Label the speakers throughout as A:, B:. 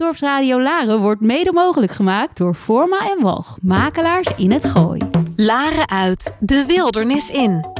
A: Dorpsradio Laren wordt mede mogelijk gemaakt door Forma en Walg, makelaars in het Gooi.
B: Laren uit, de wildernis in.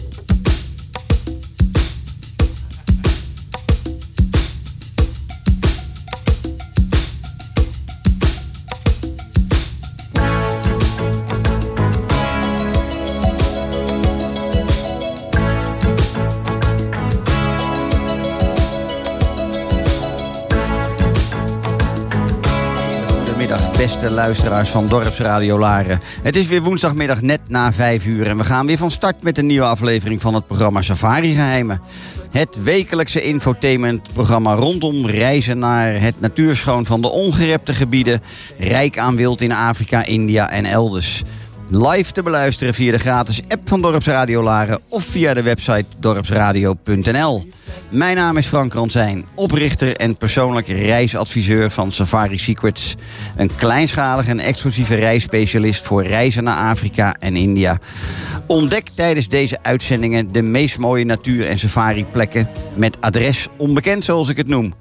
C: Beste luisteraars van Dorpsradio Laren. Het is weer woensdagmiddag net na vijf uur en we gaan weer van start met een nieuwe aflevering van het programma Safari Geheimen. Het wekelijkse infotainmentprogramma rondom reizen naar het natuurschoon van de ongerepte gebieden, rijk aan wild in Afrika, India en elders. Live te beluisteren via de gratis app van Dorpsradio Laren of via de website dorpsradio.nl. Mijn naam is Frank Ransijn, oprichter en persoonlijk reisadviseur van Safari Secrets. Een kleinschalige en exclusieve reisspecialist voor reizen naar Afrika en India. Ontdek tijdens deze uitzendingen de meest mooie natuur- en safari-plekken met adres onbekend zoals ik het noem.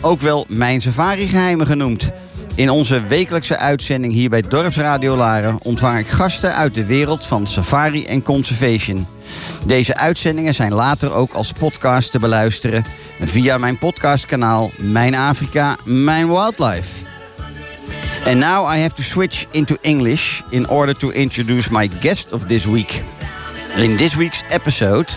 C: Ook wel mijn safari-geheimen genoemd. In onze wekelijkse uitzending hier bij Dorpsradio Laren ontvang ik gasten uit de wereld van safari en conservation. Deze uitzendingen zijn later ook als podcast te beluisteren via mijn podcastkanaal Mijn Afrika, Mijn Wildlife. And now I have to switch into English in order to introduce my guest of this week. In this week's episode,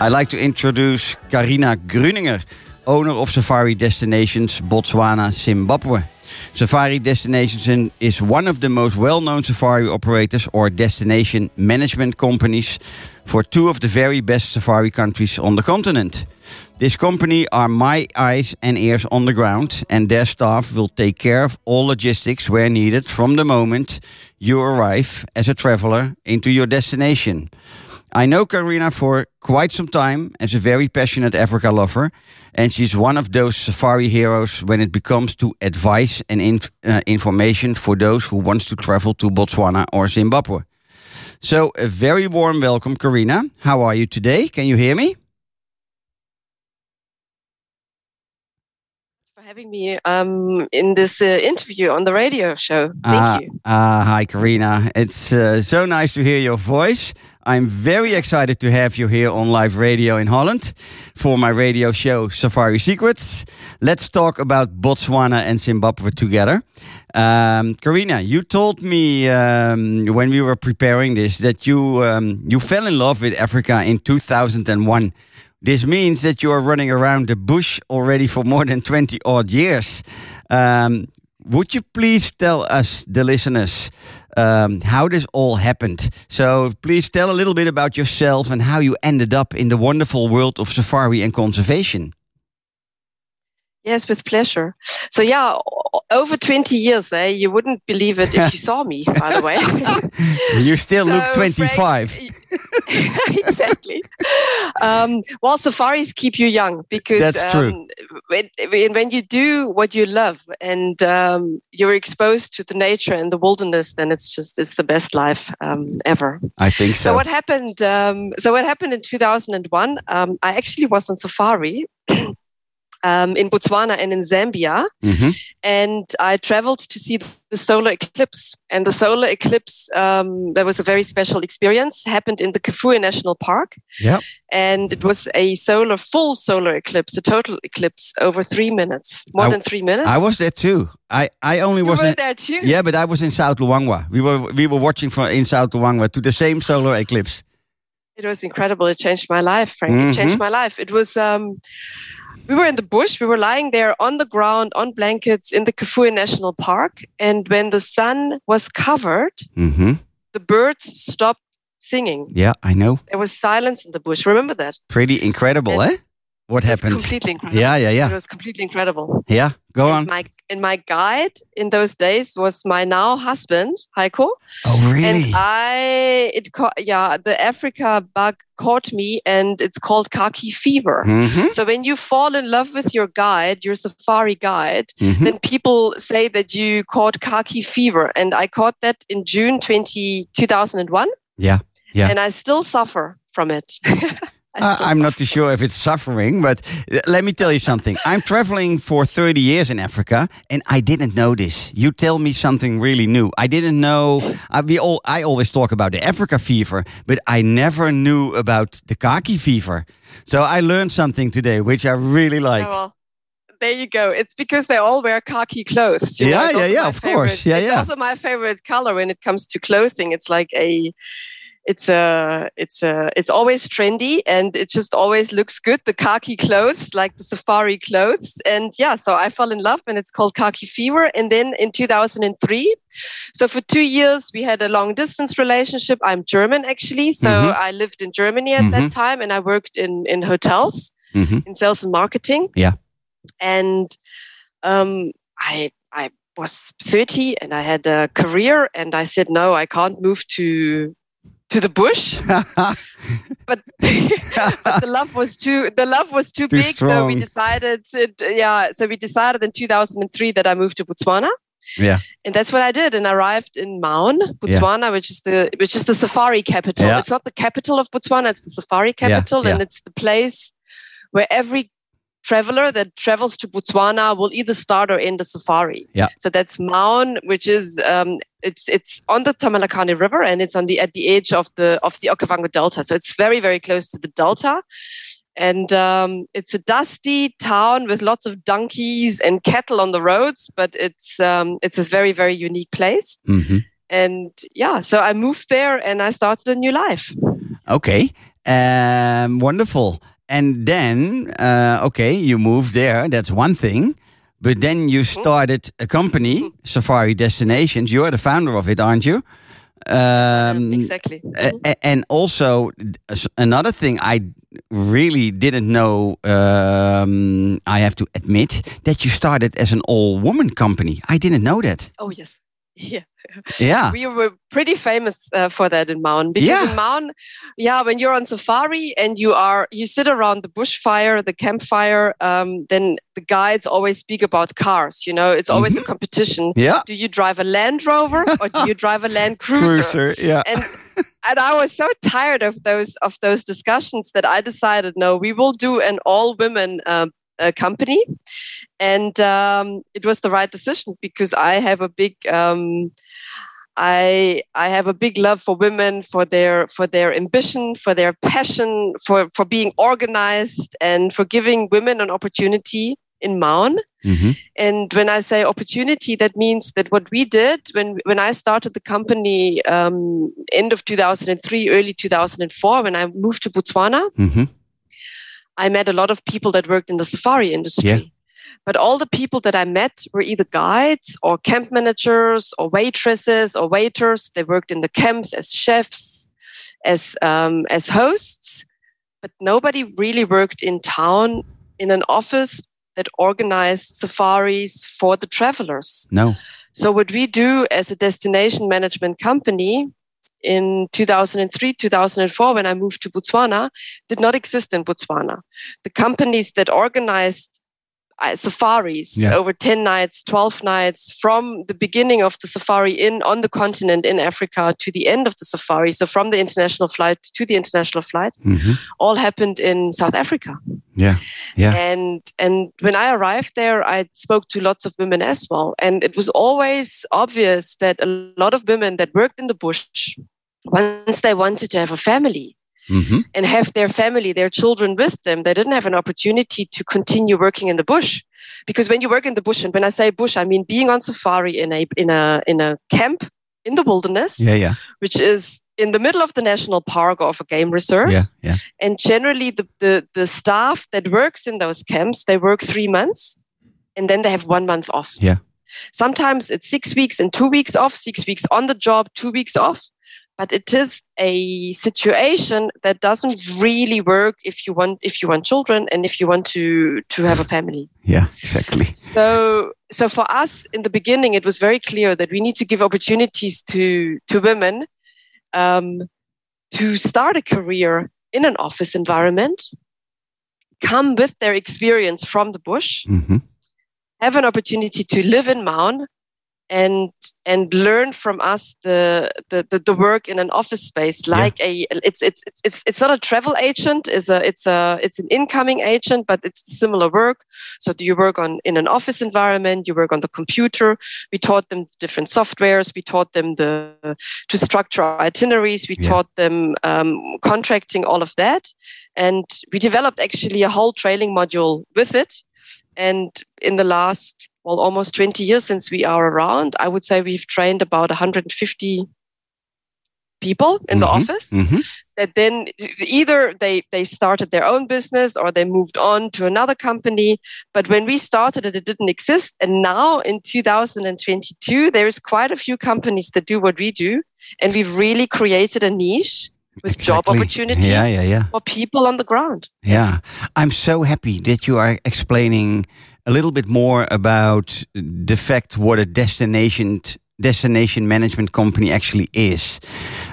C: I'd like to introduce Carina Gruninger, owner of Safari Destinations Botswana, Zimbabwe. Safari Destinations is one of the most well-known safari operators or destination management companies for two of the very best safari countries on the continent. This company are my eyes and ears on the ground, and their staff will take care of all logistics where needed from the moment you arrive as a traveler into your destination. I know Karina for quite some time as a very passionate Africa lover, and she's one of those safari heroes when it comes to advice and inf- uh, information for those who wants to travel to Botswana or Zimbabwe. So, a very warm welcome, Karina. How are you today? Can you hear me?
D: for having me um, in this uh, interview on the radio show. Thank
C: Ah,
D: you.
C: ah, hi, Karina. It's uh, so nice to hear your voice. I'm very excited to have you here on live radio in Holland for my radio show Safari Secrets. Let's talk about Botswana and Zimbabwe together. Um, Karina, you told me um, when we were preparing this that you um, you fell in love with Africa in 2001. This means that you are running around the bush already for more than 20 odd years. Um, would you please tell us, the listeners, um, how this all happened? So please tell a little bit about yourself and how you ended up in the wonderful world of safari and conservation.
D: Yes, with pleasure. So yeah, over 20 years, eh? You wouldn't believe it if you saw me, by the way.
C: You still look 25.
D: Frank, exactly. Um, well, safaris keep you young because
C: That's true.
D: um, when, when when you do what you love and um, you're exposed to the nature and the wilderness, then it's just it's the best life um, ever.
C: I think so.
D: So what happened? Um, so what happened in 2001? Um, I actually was on safari um, in Botswana and in Zambia,
C: Mhm.
D: and I traveled to see the solar eclipse. And the solar eclipse, um, that was a very special experience. Happened in the Kafue National Park,
C: Yep.
D: and it was a solar, full solar eclipse, a total eclipse over three minutes, more
C: I-
D: than three minutes.
C: I was there too. I, I only
D: you
C: was
D: were
C: in,
D: there too.
C: yeah, but I was in South Luangwa. We were we were watching from in South Luangwa to the same solar eclipse.
D: It was incredible. It changed my life, Frank. It changed my life. It was. Um, we were in the bush. We were lying there on the ground on blankets in the Kafue National Park, and when the sun was covered,
C: hmm
D: the birds stopped singing.
C: Yeah, I know.
D: There was silence in the bush. Remember that?
C: Pretty incredible,
D: And-
C: eh? What happened?
D: completely incredible.
C: Yeah, yeah,
D: It was completely incredible.
C: yeah. Go
D: And
C: on.
D: My and my guide in those days was my now husband Heiko,
C: Oh,
D: and
C: really?
D: I it ca- yeah the Africa bug caught me, and it's called khaki fever.
C: Mhm,
D: So when you fall in love with your guide, your safari guide,
C: mhm.
D: then people say that you caught khaki fever, and I caught that in June 20, 2001.
C: Yeah, yeah.
D: and I still suffer from it. I
C: Uh, I'm not too sure if it's suffering, but uh, let me tell you something. I'm traveling for 30 years in Africa, and I didn't know this. You tell me something really new. I didn't know. Uh, we all. I always talk about the Africa fever, but I never knew about the khaki fever. So I learned something today, which I really like.
D: Yeah, well, there you go. It's because they all wear khaki clothes.
C: Yeah, yeah, yeah, of course.
D: favorite-
C: Yeah,
D: it's
C: yeah.
D: also my favorite color when it comes to clothing. It's like a, it's a, it's a, it's always trendy and it just always looks good. The khaki clothes, like the safari clothes, and yeah. So I fell in love, and it's called khaki fever. And then in 2003, so for two years we had a long distance relationship. I'm German actually, so
C: Mhm.
D: I lived in Germany at
C: Mhm.
D: that time, and I worked in in hotels
C: Mhm.
D: in sales and marketing.
C: Yeah.
D: And um, I I was 30 and I had a career and I said no, I can't move to to the bush. but, but the love was too the love was too,
C: Too
D: big, so we decided to, yeah, so we decided in 2003 that I moved to Botswana.
C: yeah.
D: And that's what I did. And I arrived in Maun, Botswana, which is the which is the safari capital.
C: Yeah.
D: It's not the capital of Botswana; it's the safari capital,
C: yeah.
D: and it's the place where every traveler that travels to Botswana will either start or end a safari.
C: Yeah.
D: So that's Maun, which is um, it's it's on the Thamalakane River, and it's on the at the edge of the of the Okavango Delta. So it's very very close to the delta. And um, it's a dusty town with lots of donkeys and cattle on the roads, but it's um, it's a very very unique place.
C: Mhm.
D: And yeah, so I moved there and I started a new life.
C: Okay. Um, wonderful. And then, uh, okay, you moved there. That's one thing. But then you started a company, Safari Destinations. You're the founder of it, aren't you? Um,
D: exactly.
C: a- a- and also another thing I really didn't know. Um, I have to admit that you started as an all-woman company. I didn't know that.
D: Oh yes. Yeah.
C: Yeah.
D: we were pretty famous uh, for that in Maun because
C: Yeah.
D: in Maun, yeah, when you're on safari and you are you sit around the bushfire, the campfire, um, then the guides always speak about cars. You know, it's always
C: Mm-hmm.
D: a competition.
C: Yeah.
D: Do you drive a Land Rover or do you drive a Land Cruiser?
C: Yeah.
D: And and I was so tired of those of those discussions that I decided, no, we will do an all women uh, uh, company, and um, it was the right decision because I have a big. Um, I I have a big love for women, for their for their ambition, for their passion, for for being organized, and for giving women an opportunity in Maun.
C: Mhm.
D: And when I say opportunity, that means that what we did when when I started the company um, end of 2003, early 2004, when I moved to Botswana,
C: Mhm.
D: I met a lot of people that worked in the safari industry.
C: Yeah.
D: But all the people that I met were either guides or camp managers or waitresses or waiters. They worked in the camps as chefs, as um, as hosts, but nobody really worked in town in an office that organized safaris for the travelers.
C: No.
D: So what we do as a destination management company in 2003, 2004, when I moved to Botswana, did not exist in Botswana. The companies that organized uh, safaris
C: Yeah.
D: over 10 nights, 12 nights from the beginning of the safari in on the continent in Africa to the end of the safari. So from the international flight to the international flight,
C: Mhm.
D: all happened in South Africa.
C: Yeah. Yeah.
D: And and when I arrived there, I spoke to lots of women as well, and it was always obvious that a lot of women that worked in the bush, once they wanted to have a family
C: Mhm.
D: and have their family, their children with them, they didn't have an opportunity to continue working in the bush, because when you work in the bush, and when I say bush, I mean being on safari in a in a in a camp in the wilderness,
C: Yeah. Yeah.
D: which is in the middle of the national park or of a game reserve
C: Yeah. Yeah.
D: and generally the, the the staff that works in those camps they work three months and then they have one month off
C: Yeah.
D: sometimes it's six weeks and two weeks off six weeks on the job two weeks off but it is a situation that doesn't really work if you want if you want children and if you want to to have a family.
C: Yeah, exactly.
D: So so for us in the beginning, it was very clear that we need to give opportunities to to women um, to start a career in an office environment, come with their experience from the bush,
C: hmm
D: have an opportunity to live in Maun and and learn from us the the, the, the work in an office space like a it's, it's it's it's it's not a travel agent is a it's a it's an incoming agent but it's similar work. So do you work on in an office environment? You work on the computer. We taught them different softwares. We taught them the to structure our itineraries. We
C: Yeah.
D: taught them um, contracting all of that. And we developed actually a whole training module with it. And in the last well almost 20 years since we are around i would say we've trained about 150 people in the
C: Mhm.
D: office
C: hmm
D: that then either they they started their own business or they moved on to another company. But when we started it it didn't exist. And now in 2022 there's quite a few companies that do what we do. And we've really created a niche with job opportunities
C: Yeah, yeah, yeah.
D: for people on the ground.
C: Yeah, I'm so happy that you are explaining a little bit more about the fact what a destination destination management company actually is.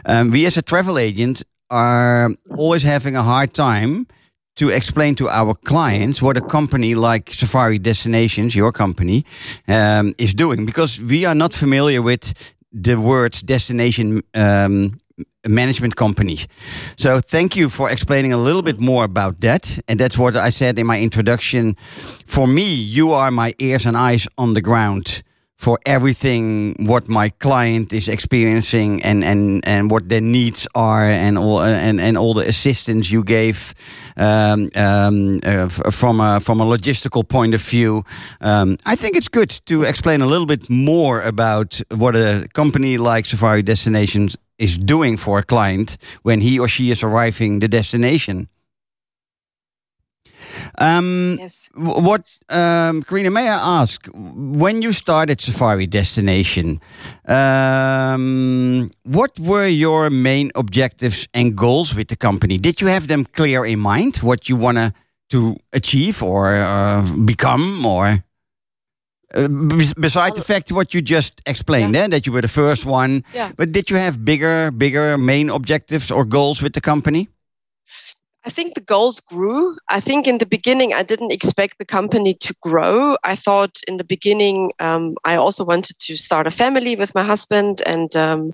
C: Um, we as a travel agent are always having a hard time to explain to our clients what a company like Safari Destinations, your company, um, is doing because we are not familiar with the words destination um, management company. So thank you for explaining a little bit more about that. And that's what I said in my introduction. For me, you are my ears and eyes on the ground for everything what my client is experiencing and and and what their needs are and all and and all the assistance you gave um, um, uh, from a from a logistical point of view. Um, I think it's good to explain a little bit more about what a company like Safari Destinations is doing for a client when he or she is arriving the destination. Um,
D: yes
C: what, um, Karina, may I ask, when you started Safari Destination, um, what were your main objectives and goals with the company? Did you have them clear in mind, what you want to achieve or uh, become, or? Uh, bes- beside the fact what you just explained, eh, that you were the first one,
D: Yeah.
C: but did you have bigger, bigger main objectives or goals with the company?
D: I think the goals grew. I think in the beginning, I didn't expect the company to grow. I thought in the beginning, um, I also wanted to start a family with my husband, and um,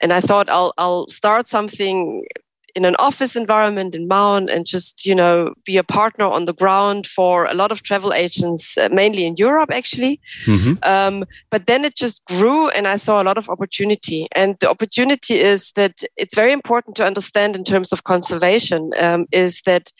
D: and I thought I'll I'll start something in an office environment in Maun and just you know be a partner on the ground for a lot of travel agents, uh, mainly in Europe actually.
C: Mm-hmm.
D: Um, but then it just grew, and I saw a lot of opportunity. And the opportunity is that it's very important to understand in terms of conservation um, is that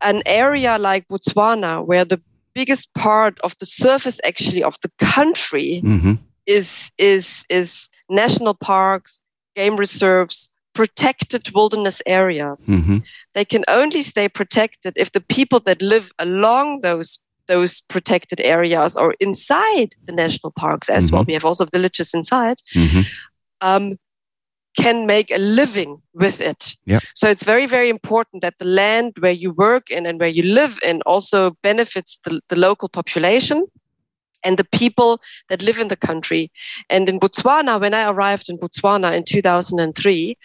D: an area like Botswana, where the biggest part of the surface actually of the country
C: Mm-hmm.
D: is is is national parks, game reserves, protected wilderness areas
C: Mm-hmm.
D: they can only stay protected if the people that live along those those protected areas or inside the national parks as well.
C: Mhm.
D: We have also villages inside.
C: Mm-hmm.
D: Um, can make a living with it.
C: Yep.
D: So it's very, very important that the land where you work in and where you live in also benefits the, the local population and the people that live in the country. And in Botswana, when I arrived in Botswana in 2003,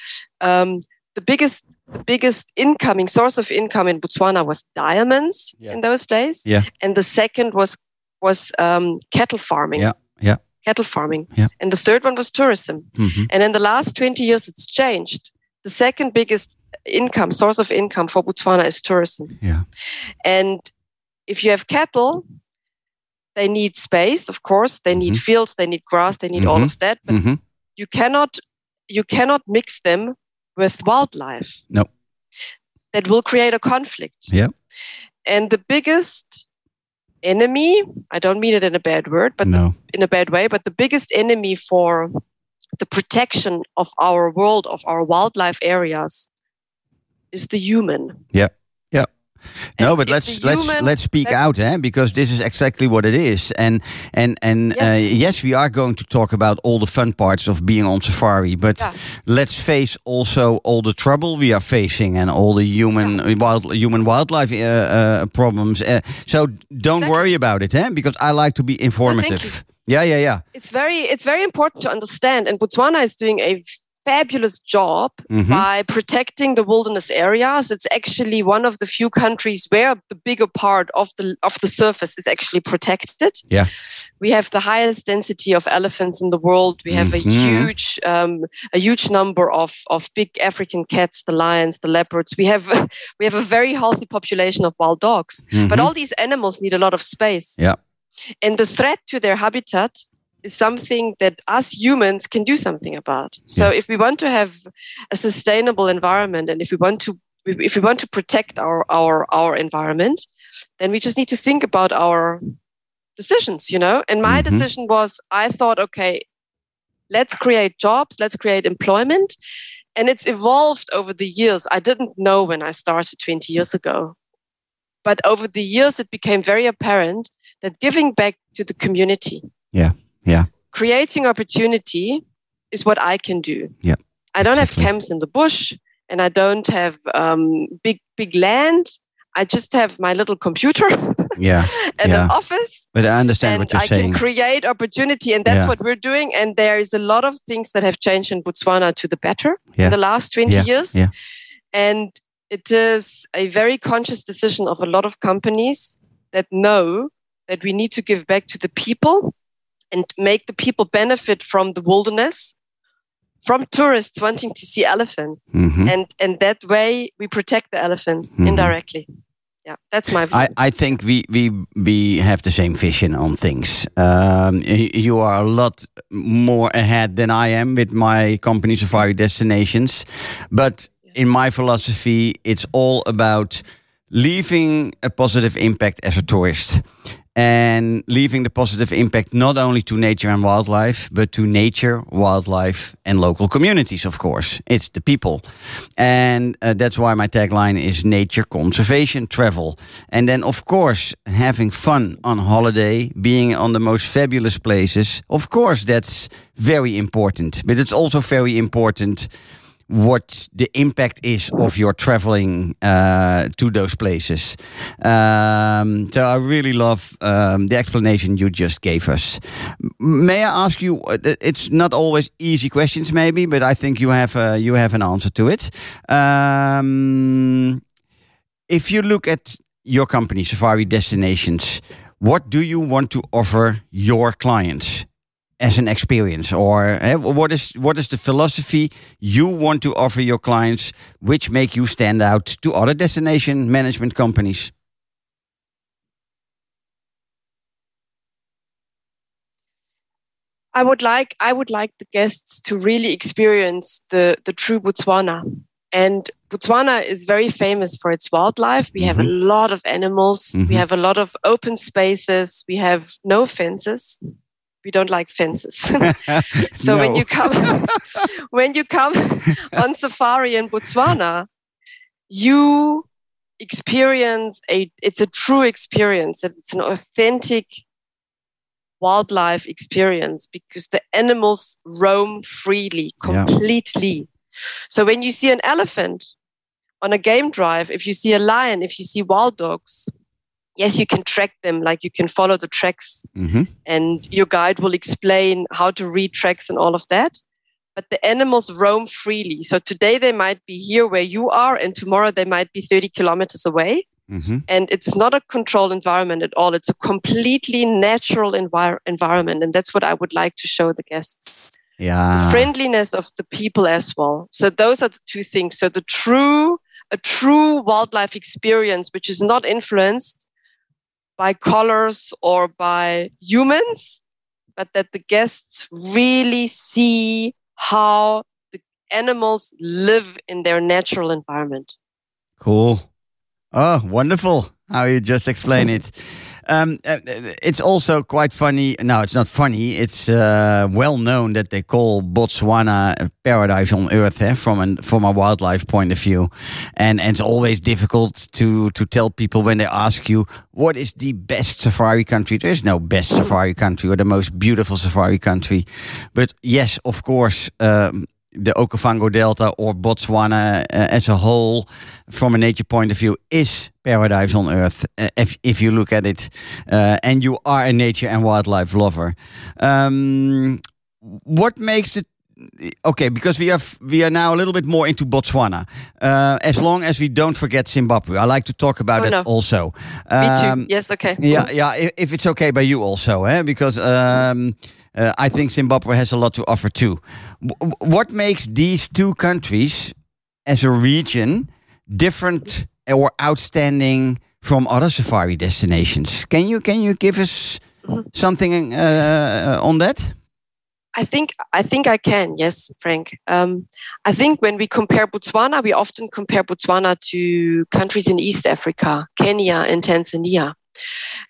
D: um, the biggest the biggest incoming source of income in Botswana was diamonds
C: Yeah.
D: in those days,
C: Yeah.
D: and the second was was um, cattle farming.
C: Yeah, yeah.
D: cattle farming,
C: Yeah.
D: and the third one was tourism.
C: Mm-hmm.
D: And in the last twenty years, it's changed. The second biggest income source of income for Botswana is tourism.
C: Yeah.
D: And if you have cattle, they need space, of course. They need
C: Mhm.
D: fields, they need grass, they need all
C: Mhm.
D: of that. But
C: Mm-hmm.
D: you cannot you cannot mix them with wildlife.
C: No.
D: That will create a conflict.
C: Yeah.
D: And the biggest enemy, I don't mean it in a bad word, but the, in a bad way, but the biggest enemy for the protection of our world, of our wildlife areas, is the human.
C: Yeah. Yeah. No, but let's let's let's speak
D: let's-
C: out, eh? Because this is exactly what it is. And and and yes. Uh, yes, we are going to talk about all the fun parts of being on safari, but
D: Yeah.
C: let's face also all the trouble we are facing and all the human wild human wildlife uh, uh, problems. Uh, so don't
D: Exactly.
C: worry about it, eh? Because I like to be informative. yeah, yeah, yeah.
D: it's very it's very important to understand and botswana is doing a fabulous job
C: Mhm.
D: by protecting the wilderness areas it's actually one of the few countries where the bigger part of the of the surface is actually protected
C: Yeah.
D: we have the highest density of elephants in the world we have
C: Mhm.
D: a huge um, a huge number of of big african cats the lions the leopards we have we have a very healthy population of wild dogs but
C: Mhm.
D: all these animals need a lot of space
C: Yeah.
D: and the threat to their habitat is something that us humans can do something about. So
C: Yeah.
D: if we want to have a sustainable environment and if we want to if we want to protect our our our environment, then we just need to think about our decisions, you know? And my
C: Mhm.
D: decision was I thought, okay, let's create jobs, let's create employment. And it's evolved over the years. I didn't know when I started 20 years ago. But over the years, it became very apparent that giving back to the community,
C: Yeah, yeah.
D: creating opportunity is what I can do.
C: Yeah,
D: I don't
C: exactly.
D: have camps in the bush and I don't have um, big, big land. I just have my little computer
C: Yeah,
D: and
C: Yeah.
D: an office
C: but I understand
D: and
C: what you're
D: I
C: saying.
D: can create opportunity, and that's
C: Yeah.
D: what we're doing. And there is a lot of things that have changed in Botswana to the better
C: Yeah.
D: in the last 20
C: Yeah.
D: years.
C: Yeah.
D: And it is a very conscious decision of a lot of companies that know that we need to give back to the people and make the people benefit from the wilderness, from tourists wanting to see elephants.
C: Mhm.
D: And, and that way we protect the elephants
C: Mhm.
D: indirectly. Yeah, that's my view.
C: I, I think we, we we have the same vision on things. Um, you are a lot more ahead than I am with my company Safari Destinations, but in my philosophy, it's all about leaving a positive impact as a tourist and leaving the positive impact not only to nature and wildlife, but to nature, wildlife, and local communities, of course. It's the people. And uh, that's why my tagline is nature conservation travel. And then, of course, having fun on holiday, being on the most fabulous places, of course, that's very important. But it's also very important what the impact is of your traveling uh, to those places. Um, so I really love um, the explanation you just gave us. May I ask you? uh, It's not always easy questions, maybe, but I think you have uh, you have an answer to it. Um, if you look at your company, Safari Destinations, what do you want to offer your clients? As an experience or eh, what is what is the philosophy you want to offer your clients which make you stand out to other destination management companies
D: I would like I would like the guests to really experience the the true Botswana. And Botswana is very famous for its wildlife. We have a lot of animals.
C: Mhm.
D: We have a lot of open spaces. We have no fences. We don't like fences. so when you come when you come on safari in Botswana, you experience a it's a true experience. It's an authentic wildlife experience because the animals roam freely,
C: Yeah.
D: completely. So when you see an elephant on a game drive, if you see a lion, if you see wild dogs, yes, you can track them, like you can follow the tracks
C: Mhm.
D: and your guide will explain how to read tracks and all of that. But the animals roam freely. So today they might be here where you are, and tomorrow they might be 30 kilometers away.
C: Mhm.
D: And it's not a controlled environment at all. It's a completely natural envir- environment. And that's what I would like to show the guests
C: yeah
D: friendliness of the people as well. So those are the two things. So the true, a true wildlife experience, which is not influenced by colors or by humans, but that the guests really see how the animals live in their natural environment.
C: cool oh wonderful how you just explain it. Um, uh, it's also quite funny. No, it's not funny. It's uh, well known that they call Botswana a paradise on earth eh, from an, from a wildlife point of view, and, and it's always difficult to to tell people when they ask you what is the best safari country. There is no best safari country or the most beautiful safari country, but yes, of course. Um, the Okavango Delta or Botswana uh, as a whole, from a nature point of view, is paradise on earth. Uh, if if you look at it, uh, and you are a nature and wildlife lover, um, what makes it? Okay, because we have we are now a little bit more into Botswana. Uh, as long as we don't forget Zimbabwe, I like to talk about
D: Oh,
C: it
D: no.
C: also.
D: Me too.
C: Um,
D: Yes, okay.
C: yeah, yeah. If, if it's okay by you, also, eh? because um, uh, I think Zimbabwe has a lot to offer too. W- what makes these two countries, as a region, different or outstanding from other safari destinations? Can you can you give us something uh, on that?
D: I think I think I can. Yes, Frank. Um, I think when we compare Botswana, we often compare Botswana to countries in East Africa, Kenya and Tanzania.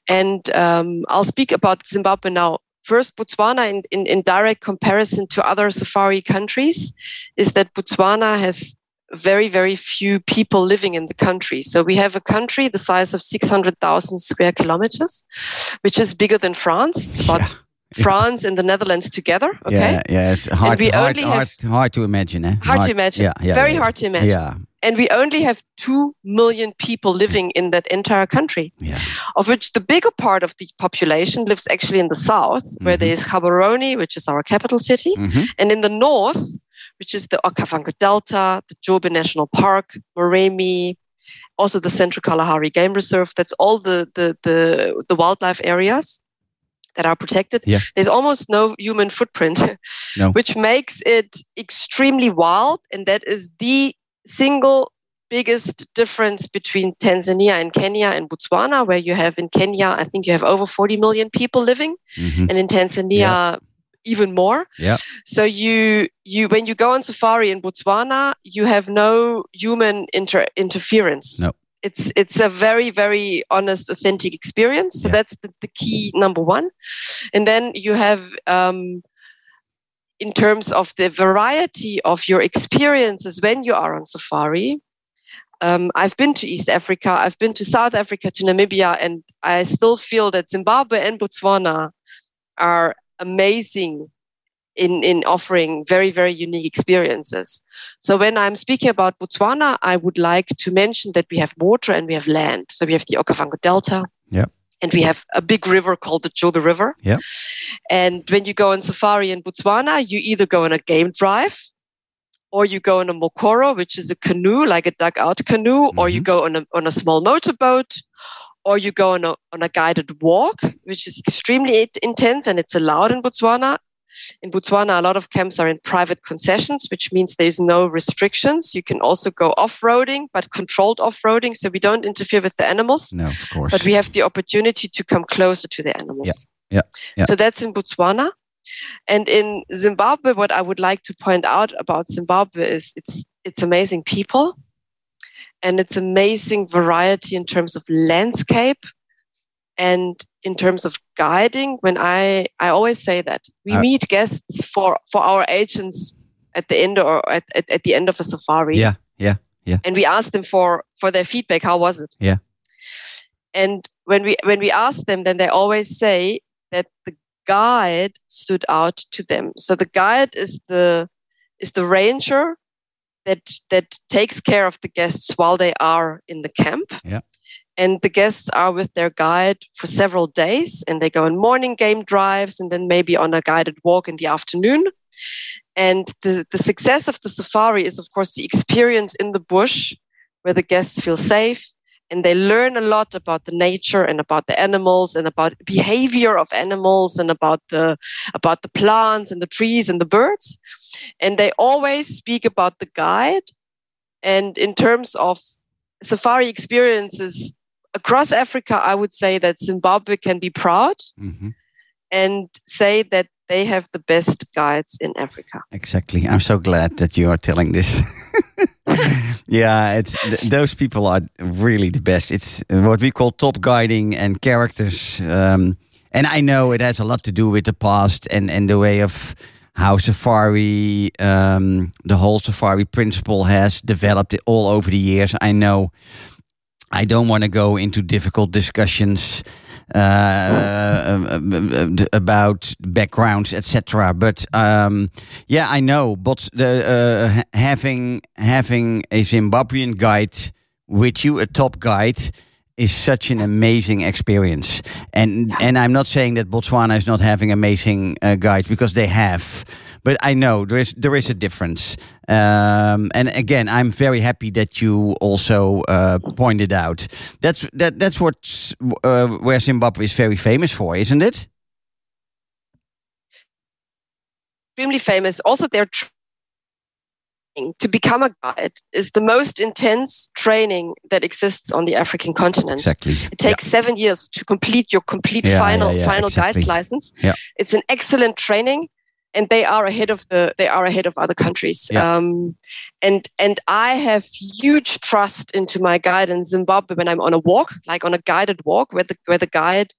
D: And um, I'll speak about Zimbabwe now. First, Botswana, in, in, in direct comparison to other safari countries, is that Botswana has very, very few people living in the country. So we have a country the size of 600,000 square kilometers, which is bigger than France. It's about
C: Yeah.
D: France and the Netherlands together. Okay.
C: Yeah, yeah. It's hard,
D: we
C: hard,
D: only
C: hard,
D: have-
C: hard to imagine. Eh?
D: Hard to imagine.
C: Yeah, yeah,
D: Very
C: yeah.
D: hard to imagine.
C: Yeah,
D: And we only have 2 million people living in that entire country,
C: yeah.
D: of which the bigger part of the population lives actually in the south, where there is Gaborone, which is our capital city,
C: Mhm.
D: and in the north, which is the Okavango Delta, the Chobe National Park, Moremi, also the Central Kalahari Game Reserve. That's all the, the, the, the wildlife areas that are protected.
C: Yeah.
D: There's almost no human footprint,
C: No.
D: which makes it extremely wild. And that is the single biggest difference between Tanzania and Kenya and Botswana, where you have in Kenya, I think you have over 40 million people living,
C: Mhm.
D: and in Tanzania, even more.
C: Yeah.
D: So you you when you go on safari in Botswana, you have no human inter- interference.
C: No.
D: It's it's a very very honest, authentic experience. So
C: Yeah.
D: that's the, the key number one, and then you have. Um, in terms of the variety of your experiences when you are on safari, um, I've been to East Africa, I've been to South Africa, to Namibia, and I still feel that Zimbabwe and Botswana are amazing in, in offering very, very unique experiences. So when I'm speaking about Botswana, I would like to mention that we have water and we have land. So we have the Okavango Delta.
C: Yeah.
D: And we have a big river called the Chobe River.
C: Yeah.
D: And when you go on safari in Botswana, you either go on a game drive or you go on a mokoro, which is a canoe, like a dugout canoe, or you mm-hmm. go on a, on a small motorboat, or you go on a, on a guided walk, which is extremely intense and it's allowed in Botswana. In Botswana, a lot of camps are in private concessions, which means there's no restrictions. You can also go off roading, but controlled off roading. So we don't interfere with the animals,
C: No, of course.
D: but we have the opportunity to come closer to the animals.
C: yeah, yeah.
D: So that's in Botswana. And in Zimbabwe, what I would like to point out about Zimbabwe is it's it's amazing people and it's amazing variety in terms of landscape and in terms of guiding. When I I always say that we
C: Uh,
D: meet guests for for our agents at the end or at, at, at the end of a safari
C: yeah, yeah, Yeah.
D: and we ask them for for their feedback how was it
C: Yeah.
D: and when we when we ask them then they always say that the guide stood out to them so the guide is the is the ranger that that takes care of the guests while they are in the camp
C: Yeah.
D: And the guests are with their guide for several days and they go on morning game drives and then maybe on a guided walk in the afternoon. And the, the success of the safari is, of course, the experience in the bush where the guests feel safe and they learn a lot about the nature and about the animals and about behavior of animals and about the about the plants and the trees and the birds. And they always speak about the guide. And in terms of safari experiences across africa i would say that zimbabwe can be proud
C: Mhm.
D: and say that they have the best guides in Africa.
C: Exactly. I'm so glad that you are telling this. yeah, it's th- those people are really the best. It's what we call top guiding and characters. Um, and I know it has a lot to do with the past and, and the way of how safari, um, the whole safari principle has developed all over the years. I know I don't want to go into difficult discussions uh, uh, uh, about backgrounds, etc. But um, yeah, I know. But the, uh, having having a Zimbabwean guide with you, a top guide, is such an amazing experience. And and I'm not saying that Botswana is not having amazing uh, guides because they have. But I know there is there is a difference, um, and again, I'm very happy that you also uh, pointed out that's that that's what uh, where Zimbabwe is very famous for, isn't it?
D: Extremely famous. Also, their training to become a guide is the most intense training that exists on the African continent.
C: Exactly.
D: It takes yeah. seven years to complete your complete
C: yeah,
D: final
C: yeah,
D: final
C: exactly.
D: guide's license.
C: Yeah.
D: It's an excellent training, and they are ahead of the they are ahead of other countries. Um, and and I have huge trust into my guide in Zimbabwe when I'm on a walk, like on a guided walk, where the where the guide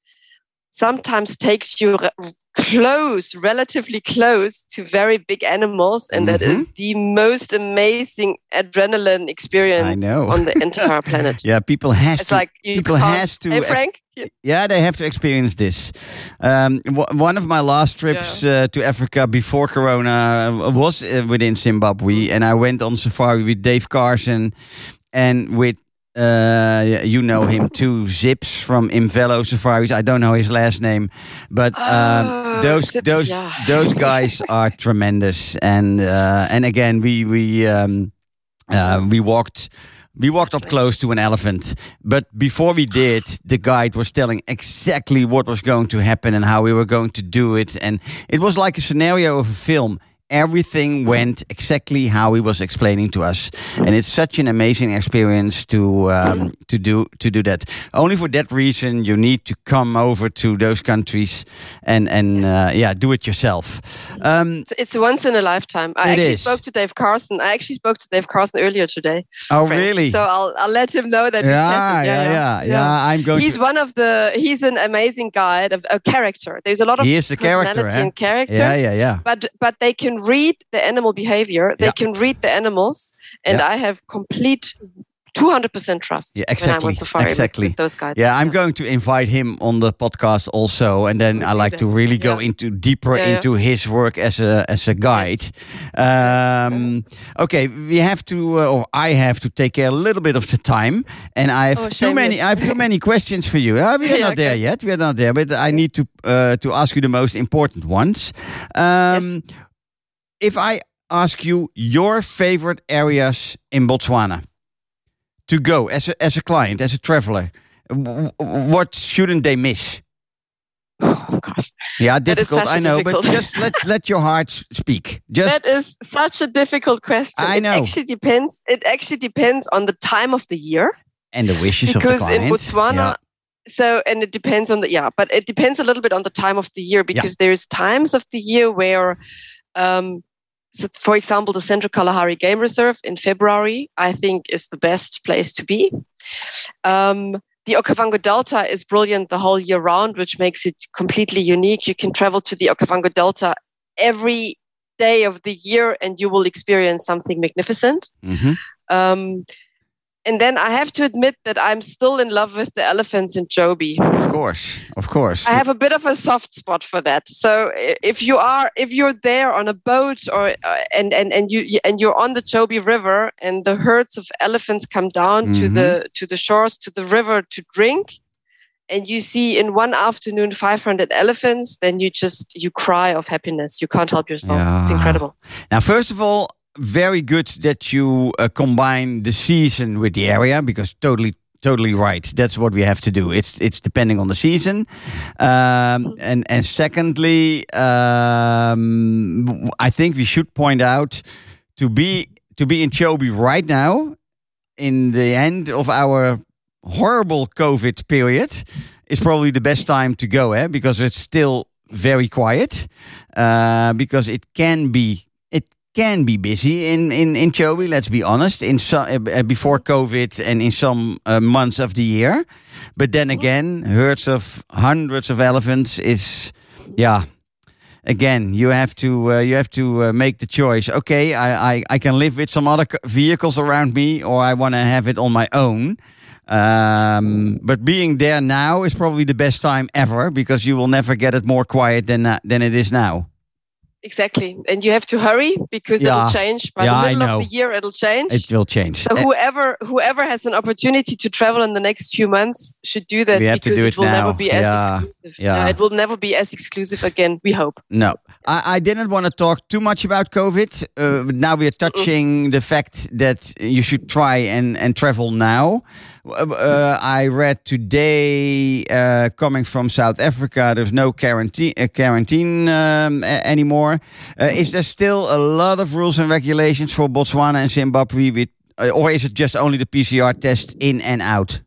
D: sometimes takes you close, relatively close to very big animals, and
C: Mm-hmm.
D: that is the most amazing adrenaline experience I
C: know.
D: on the entire planet.
C: Yeah, people has
D: It's
C: to.
D: like you
C: people has to.
D: Hey Frank,
C: yeah, they have to experience this. Um, one of my last trips uh, to Africa before Corona was uh, within Zimbabwe, and I went on safari with Dave Carson and with. Uh, you know him too, Zips from Imvelo Safaris. I don't know his last name, but um,
D: Oh,
C: those
D: Zips,
C: those
D: yeah.
C: those guys are tremendous. And uh, and again, we we um, uh, we walked we walked up close to an elephant, but before we did, the guide was telling exactly what was going to happen and how we were going to do it, and it was like a scenario of a film. Everything went exactly how he was explaining to us, and it's such an amazing experience to um, to do to do that. Only for that reason, you need to come over to those countries and and uh, yeah, do it yourself. Um,
D: It's- once in a lifetime. I actually
C: is.
D: spoke to Dave Carson. I actually spoke to Dave Carson earlier today.
C: oh, really?
D: So I'll I'll let him know that. we
C: yeah,
D: chatted.
C: yeah, yeah, yeah, I'm going
D: He's one of the. He's an amazing guide, a, a character. There's a lot of
C: He is a character, eh?
D: and character.
C: Yeah, yeah, yeah.
D: But but they can read the animal behavior. They
C: Yeah.
D: can read the animals, and I have complete. 200% trust
C: Yeah, exactly,
D: on safari with-
C: exactly.
D: those guys.
C: Yeah, I'm going to invite him on the podcast also, and then I like to really go
D: Yeah.
C: into deeper
D: Yeah, yeah.
C: into his work as a as a guide. Um, okay, we have to, uh, or I have to take care a little bit of the time, and I have
D: Oh,
C: too many. I have too many questions for you. Uh, we are
D: Yeah,
C: not there yet. We are not there, but I need to uh, to ask you the most important ones. Um, If I ask you your favorite areas in Botswana to go as a, as a client, as a traveler, what shouldn't they miss?
D: Oh gosh.
C: Yeah, difficult. I know, but just let let your heart speak. Just
D: that is such a difficult question.
C: I know.
D: It actually depends. It actually depends on the time of the year.
C: and the wishes of the
D: because
C: client.
D: in Botswana,
C: Yeah.
D: so and it depends on the yeah, but it depends a little bit on the time of the year because there's times of the year where, um, so for example, the Central Kalahari Game Reserve in February, I think is the best place to be. Um, the Okavango Delta is brilliant the whole year round, which makes it completely unique. You can travel to the Okavango Delta every day of the year and you will experience something magnificent.
C: Mhm.
D: Um, and then I have to admit that I'm still in love with the elephants in Chobe.
C: Of course, of course.
D: I have a bit of a soft spot for that. So if you are if you're there on a boat or uh, and and and you and you're on the Chobe River and the herds of elephants come down to
C: Mhm.
D: the to the shores to the river to drink and you see in one afternoon 500 elephants then you just you cry of happiness you can't help yourself it's incredible
C: Now, first of all, very good that you uh, combine the season with the area because totally, totally right. That's what we have to do. It's it's depending on the season, um, and and secondly, um, I think we should point out to be to be in Chobe right now, in the end of our horrible COVID period, is probably the best time to go, eh? Because it's still very quiet, uh, because it can be can be busy in in in Chobe. Let's be honest. In some uh, before COVID and in some uh, months of the year, but then again, herds of hundreds of elephants is, yeah. Again, you have to uh, you have to uh, make the choice. Okay, I, I I can live with some other vehicles around me, or I want to have it on my own. Um, but being there now is probably the best time ever because you will never get it more quiet than than it is now.
D: Exactly, and you have to hurry because
C: Yeah.
D: it'll change by
C: Yeah,
D: the middle of the year. It'll change.
C: It will change.
D: so whoever whoever has an opportunity to travel in the next few months should do that
C: We have to
D: because
C: do
D: it
C: it
D: will
C: now.
D: never be as
C: Yeah,
D: exclusive.
C: yeah.
D: it will never be as exclusive again. We hope.
C: No, I, I didn't want to talk too much about COVID. Uh, now we are touching the fact that you should try and, and travel now. Uh, I read today, uh, coming from South Africa, there's no quarantine uh, quarantine um, anymore. Uh, is there still a lot of rules and regulations for Botswana and Zimbabwe, with, uh, or is it just only the PCR test in and out?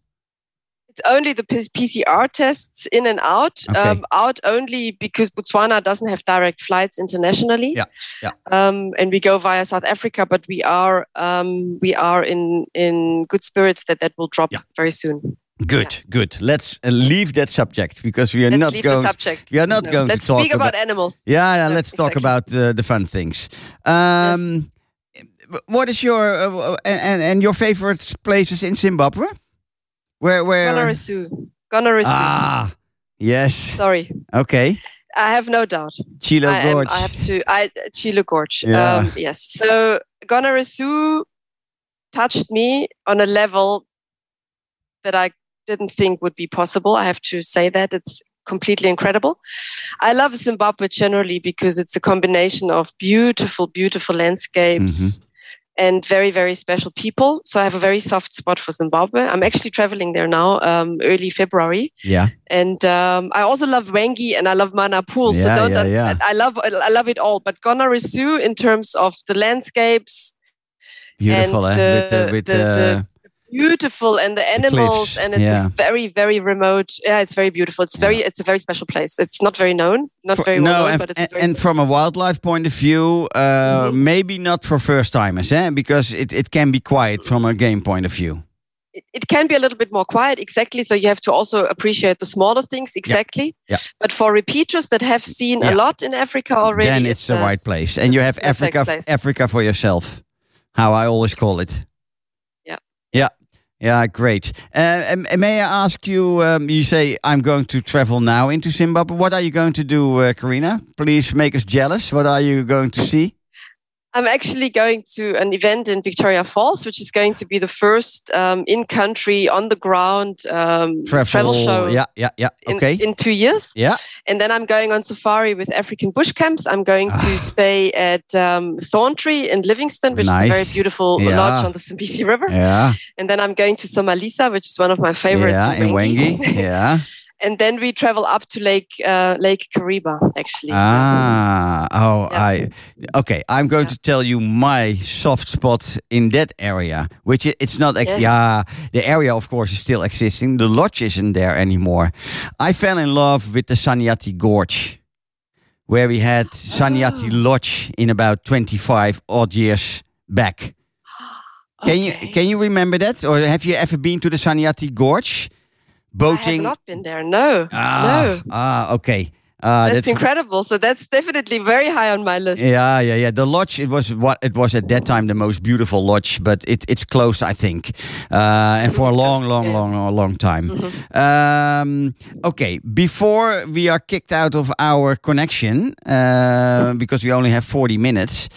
D: Only the P- PCR tests in and out.
C: Okay.
D: Um, out only because Botswana doesn't have direct flights internationally.
C: Yeah, yeah.
D: Um, and we go via South Africa, but we are um, we are in in good spirits that that will drop
C: Yeah.
D: very soon.
C: Good, good. Let's uh, leave that subject because we are
D: Let's
C: not going. we are not going to
D: Let's
C: talk
D: speak about,
C: about-
D: animals.
C: Yeah, yeah
D: Yeah,
C: let's talk about uh, the fun things. Um, What is your uh, and and your favorite places in Zimbabwe? Where where?
D: Gonarezhou. Gonarezhou.
C: Ah, yes.
D: Sorry,
C: Okay,
D: I have no doubt.
C: Chilo
D: I, am,
C: Gorge.
D: I have to. I Chilo Gorge.
C: Yeah.
D: Um, yes. So Gonarezhou touched me on a level that I didn't think would be possible. I have to say that it's completely incredible. I love Zimbabwe generally because it's a combination of beautiful, beautiful landscapes.
C: Mhm.
D: And very, very special people. So I have a very soft spot for Zimbabwe. I'm actually traveling there now, um, early February.
C: yeah,
D: And um, I also love Hwange and I love Mana Pools. so
C: Yeah,
D: don't,
C: yeah, yeah.
D: I, I love I love it all. But Gonarezhou, in terms of the landscapes,
C: beautiful.
D: and
C: eh?
D: the-
C: with uh, with
D: the- the beautiful, and the animals,
C: cliffs,
D: and it's
C: yeah.
D: very very remote. Yeah, it's very beautiful. It's very it's a very special place. It's not very known, not
C: for-
D: very well
C: no,
D: known,
C: and,
D: but it's
C: and,
D: very
C: and from a wildlife point of view, uh,
D: Mhm.
C: maybe not for first timers, eh? Because it, it can be quiet from a game point of view.
D: it, can be a little bit more quiet exactly so you have to also appreciate the smaller things exactly
C: Yeah.
D: but for repeaters that have seen
C: Yeah.
D: a lot in africa already
C: then it's the right place, and you have Africa,
D: place.
C: Africa for yourself. How I always call it.
D: Yeah.
C: Yeah. Yeah, great. Uh, may I ask you? Um, you say I'm going to travel now into Zimbabwe. What are you going to do, uh, Karina? Please make us jealous. What are you going to see?
D: I'm actually going to an event in victoria falls which is going to be the first um, in-country on-the-ground um, travel, show
C: Yeah, yeah, yeah.
D: in,
C: Okay.
D: in two years
C: yeah.
D: and then i'm going on safari with african bush camps i'm going to
C: Ah.
D: stay at um, thorntree in Livingstone which is a very beautiful
C: Yeah.
D: lodge on the Zambezi river
C: Yeah.
D: and then i'm going to somalisa which is one of my favorites
C: yeah. In Hwange. yeah.
D: And then we travel up to Lake uh, Lake Kariba. Actually,
C: Ah, oh,
D: Yeah.
C: I okay. I'm going to tell you my soft spot in that area, which it's not. Ex-
D: Yes.
C: Yeah, the area, of course, is still existing. The lodge isn't there anymore. I fell in love with the Sanyati Gorge, where we had Sanyati
D: Ah.
C: Lodge in about 25 odd years back. Can you can you remember that, or have you ever been to the Sanyati Gorge?
D: I have
C: Boating.
D: not been there. No,
C: ah,
D: no.
C: ah, okay. Uh,
D: That's, incredible. So that's definitely very high on my list.
C: Yeah, yeah, yeah. The lodge it was what it was at that time the most beautiful lodge, but it, it's closed, I think, uh, and for a long, long, long, long, long time.
D: Mhm.
C: Um, okay, before we are kicked out of our connection uh, because we only have forty minutes,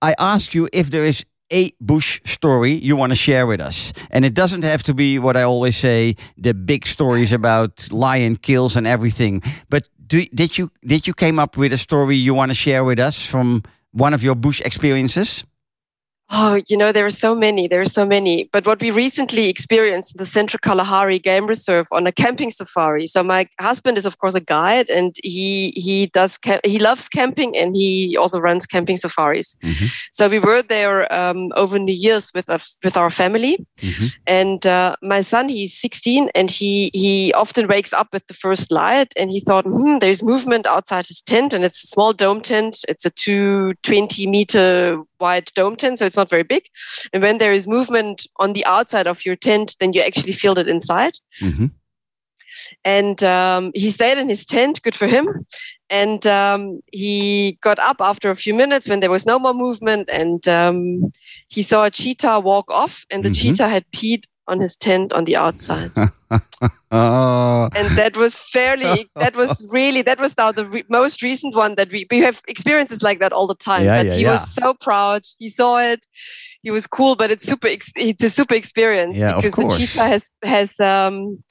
C: I ask you if there is a bush story you want to share with us, and it doesn't have to be what I always say the big stories about lion kills and everything, but. Do, did you did you came up with a story you want to share with us from one of your bush experiences?
D: Oh, you know, there are so many. There are so many. But what we recently experienced in the Central Kalahari Game Reserve on a camping safari. So my husband is, of course, a guide, and he he does he loves camping, and he also runs camping safaris. Mm-hmm. So we were there um, over New Year's with us with our family, mm-hmm. and uh, my son he's 16, and he he often wakes up with the first light, and he thought, hmm, there's movement outside his tent, and it's a small dome tent. It's a 220 meter wide dome tent, so it's not very big. And when there is movement on the outside of your tent, then you actually feel it inside. Mm-hmm. And um, he stayed in his tent, good for him. And um, he got up after a few minutes when there was no more movement, and um, he saw a cheetah walk off, and the mm-hmm. cheetah had peed on his tent on the outside. and that was fairly, that was really, that was now the re- most recent one that we, we have experiences like that all the time.
C: Yeah,
D: but
C: yeah,
D: he
C: yeah.
D: was so proud. He saw it. He was cool, but it's super, ex- it's a super experience
C: yeah,
D: because the cheetah has, has, um,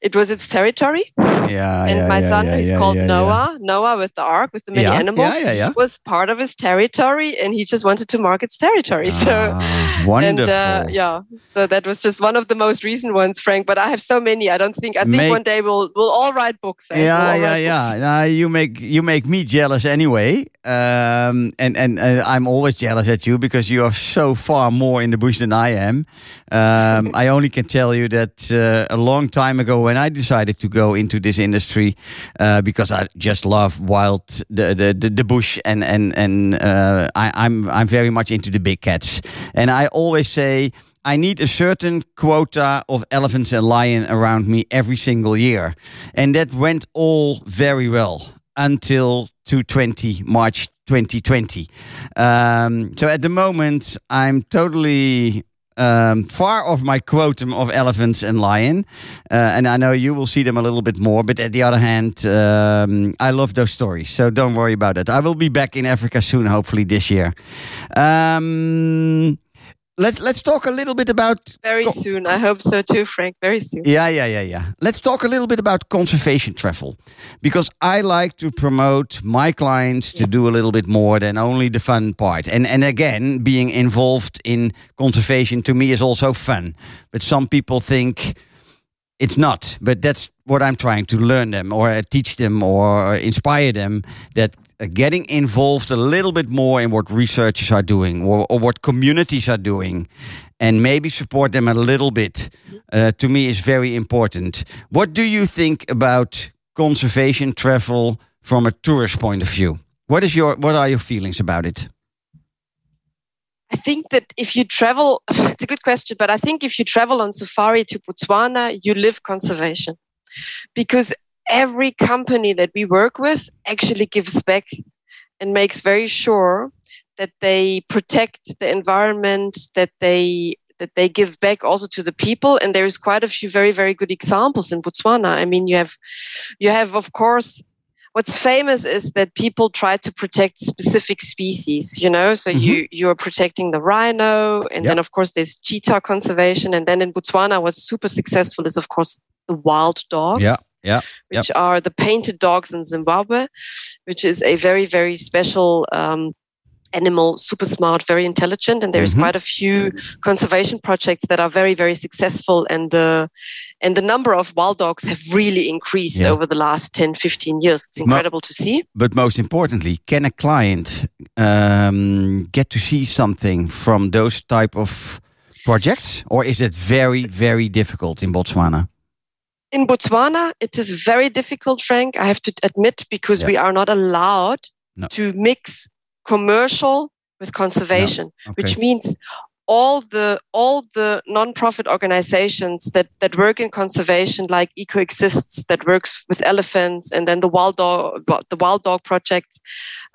D: it was its territory.
C: Yeah,
D: and
C: yeah,
D: my
C: yeah,
D: son,
C: yeah, yeah,
D: called Noah, Noah with the ark with the many animals,
C: yeah, yeah, yeah.
D: was part of his territory, and he just wanted to mark its territory. So,
C: Ah, wonderful.
D: and uh, yeah, so that was just one of the most recent ones, Frank. But I have so many. I don't think. I think
C: Make-
D: one day we'll we'll all write books. eh? We'll
C: yeah,
D: all
C: yeah, yeah.
D: books.
C: You make you make me jealous anyway, um, and and uh, I'm always jealous at you because you are so far more in the bush than I am. Um, I only can tell you that uh, a long time ago, when I decided to go into this industry, uh, because I just love wild the the, the, the bush, and and and uh, I, I'm I'm very much into the big cats, and I always say. I need a certain quota of elephants and lion around me every single year. And that went all very well until 220 March 2020. Um, so at the moment, I'm totally um, far off my quota of elephants and lion. Uh, and I know you will see them a little bit more. But at the other hand, um, I love those stories. So don't worry about it. I will be back in Africa soon, hopefully this year. Um, let's let's talk a little bit about
D: Very soon. I hope so too, Frank. Very soon.
C: yeah, yeah, yeah, yeah. Let's talk a little bit about conservation travel because I like to promote my clients to do a little bit more than only the fun part. And and again, being involved in conservation to me is also fun. But some people think it's not. But that's what I'm trying to learn them or teach them or inspire them that getting involved a little bit more in what researchers are doing or, or what communities are doing and maybe support them a little bit uh, to me is very important. What do you think about conservation travel from a tourist point of view? What is your what are your feelings about it?
D: I think that if you travel, it's a good question, but I think if you travel on safari to Botswana, you live conservation because every company that we work with actually gives back and makes very sure that they protect the environment, that they that they give back also to the people. And there's quite a few very very good examples in Botswana. I mean you have you have of course what's famous is that people try to protect specific species you know? So you mm-hmm. you're protecting the rhino and then of course there's cheetah conservation. And then in botswana what's super successful is of course the wild dogs
C: Yeah, yeah,
D: which are the painted dogs in zimbabwe which is a very very special um, animal super smart very intelligent and there's
C: Mhm.
D: quite a few conservation projects that are very very successful and the and the number of wild dogs have really increased
C: Yeah.
D: over the last 10 15 years it's incredible to see
C: But most importantly, can a client um, get to see something from those type of projects, or is it very, very difficult in Botswana?
D: In botswana it is very difficult frank i have to admit because
C: Yeah.
D: we are not allowed
C: No.
D: to mix commercial with conservation which
C: Okay.
D: means all the all the non-profit organizations that that work in conservation like ecoexists that works with elephants and then the wild dog the wild dog projects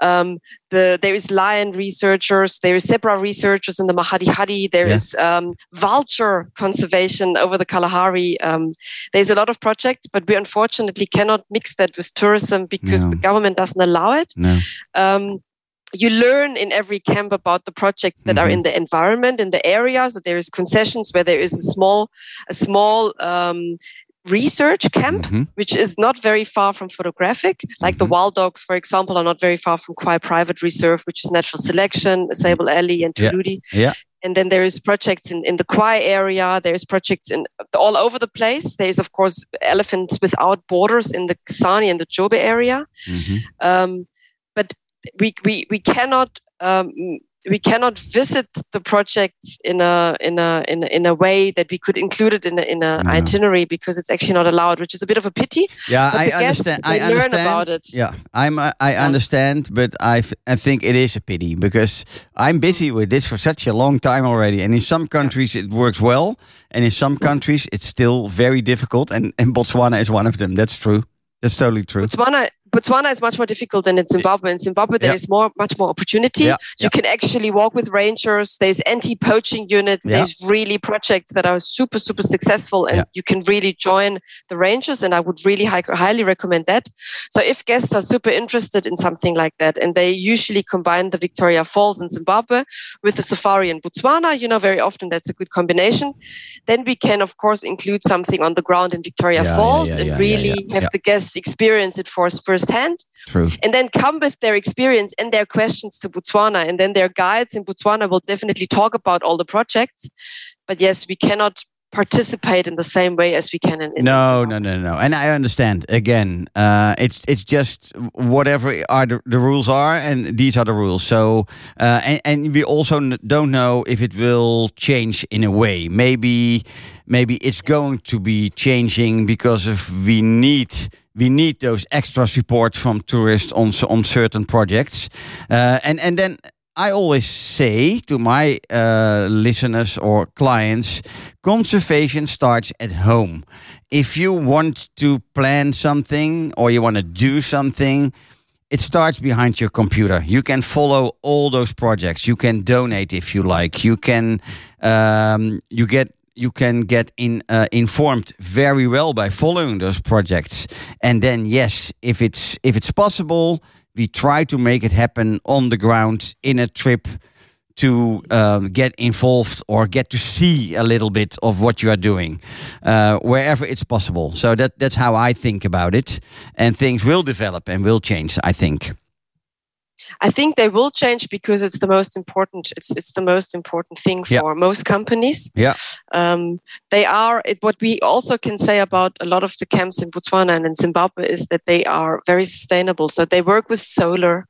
D: um, the there is lion researchers there is zebra researchers in the Makgadikgadi There
C: Yeah.
D: is um, vulture conservation over the kalahari um, there's a lot of projects but we unfortunately cannot mix that with tourism because
C: No.
D: the government doesn't allow it
C: No.
D: You learn in every camp about the projects that are
C: Mhm.
D: in the environment in the areas that there is concessions where there is a small a small um, research camp,
C: Mhm.
D: which is not very far from photographic. Like the
C: Mhm.
D: wild dogs, for example, are not very far from Khwai Private Reserve, which is natural selection, Sable Alley, and
C: Yeah.
D: Tuludi.
C: Yeah.
D: And then there is projects in, in the Khwai area. There's projects in all over the place. There's of course elephants without borders in the Kasane and the Chobe area.
C: Mhm.
D: Um, we, we, we cannot um, we cannot visit the projects in a in a in a, in a way that we could include it in a, in a itinerary because it's actually not allowed, which is a bit of a pity.
C: Yeah, I understand. I understand.
D: about it.
C: Yeah, I'm. Uh, I understand, but I, I think it is a pity because I'm busy with this for such a long time already, and in some countries it works well, and in some countries it's still very difficult, and, and Botswana is one of them. That's true. That's totally true.
D: Botswana Botswana is much more difficult than in Zimbabwe. In Zimbabwe, there
C: Yeah.
D: is more, much more opportunity.
C: Yeah,
D: You can actually walk with rangers. There's anti-poaching units. There's really projects that are super, super successful, and you can really join the rangers. And I would really hi- highly recommend that. So if guests are super interested in something like that, and they usually combine the Victoria Falls in Zimbabwe with the safari in Botswana, you know, very often that's a good combination. Then we can, of course, include something on the ground in Victoria Falls and really have the guests experience it for firsthand
C: True.
D: and then come with their experience and their questions to Botswana. And then their guides in Botswana will definitely talk about all the projects. But yes, we cannot participate in the same way as we can in, in
C: No, no, no, no. And I understand. Again, uh, it's it's just whatever are the, the rules are, and these are the rules. So, uh, and, and we also don't know if it will change in a way. Maybe, maybe it's going to be changing because if we need we need those extra support from tourists on on certain projects, uh, and and then. I always say to my uh, listeners or clients, conservation starts at home. If you want to plan something or you want to do something, it starts behind your computer. You can follow all those projects. You can donate if you like. You can um, you get you can get in uh, informed very well by following those projects. And then yes, if it's if it's possible, we try to make it happen on the ground in a trip to um, get involved or get to see a little bit of what you are doing uh, wherever it's possible. So that that's how I think about it, and things will develop and will change. I think.
D: I think they will change because it's the most important. It's it's the most important thing
C: Yeah.
D: for most companies.
C: Yeah.
D: Um, they are. It, what we also can say about a lot of the camps in Botswana and in Zimbabwe is that they are very sustainable. So they work with solar.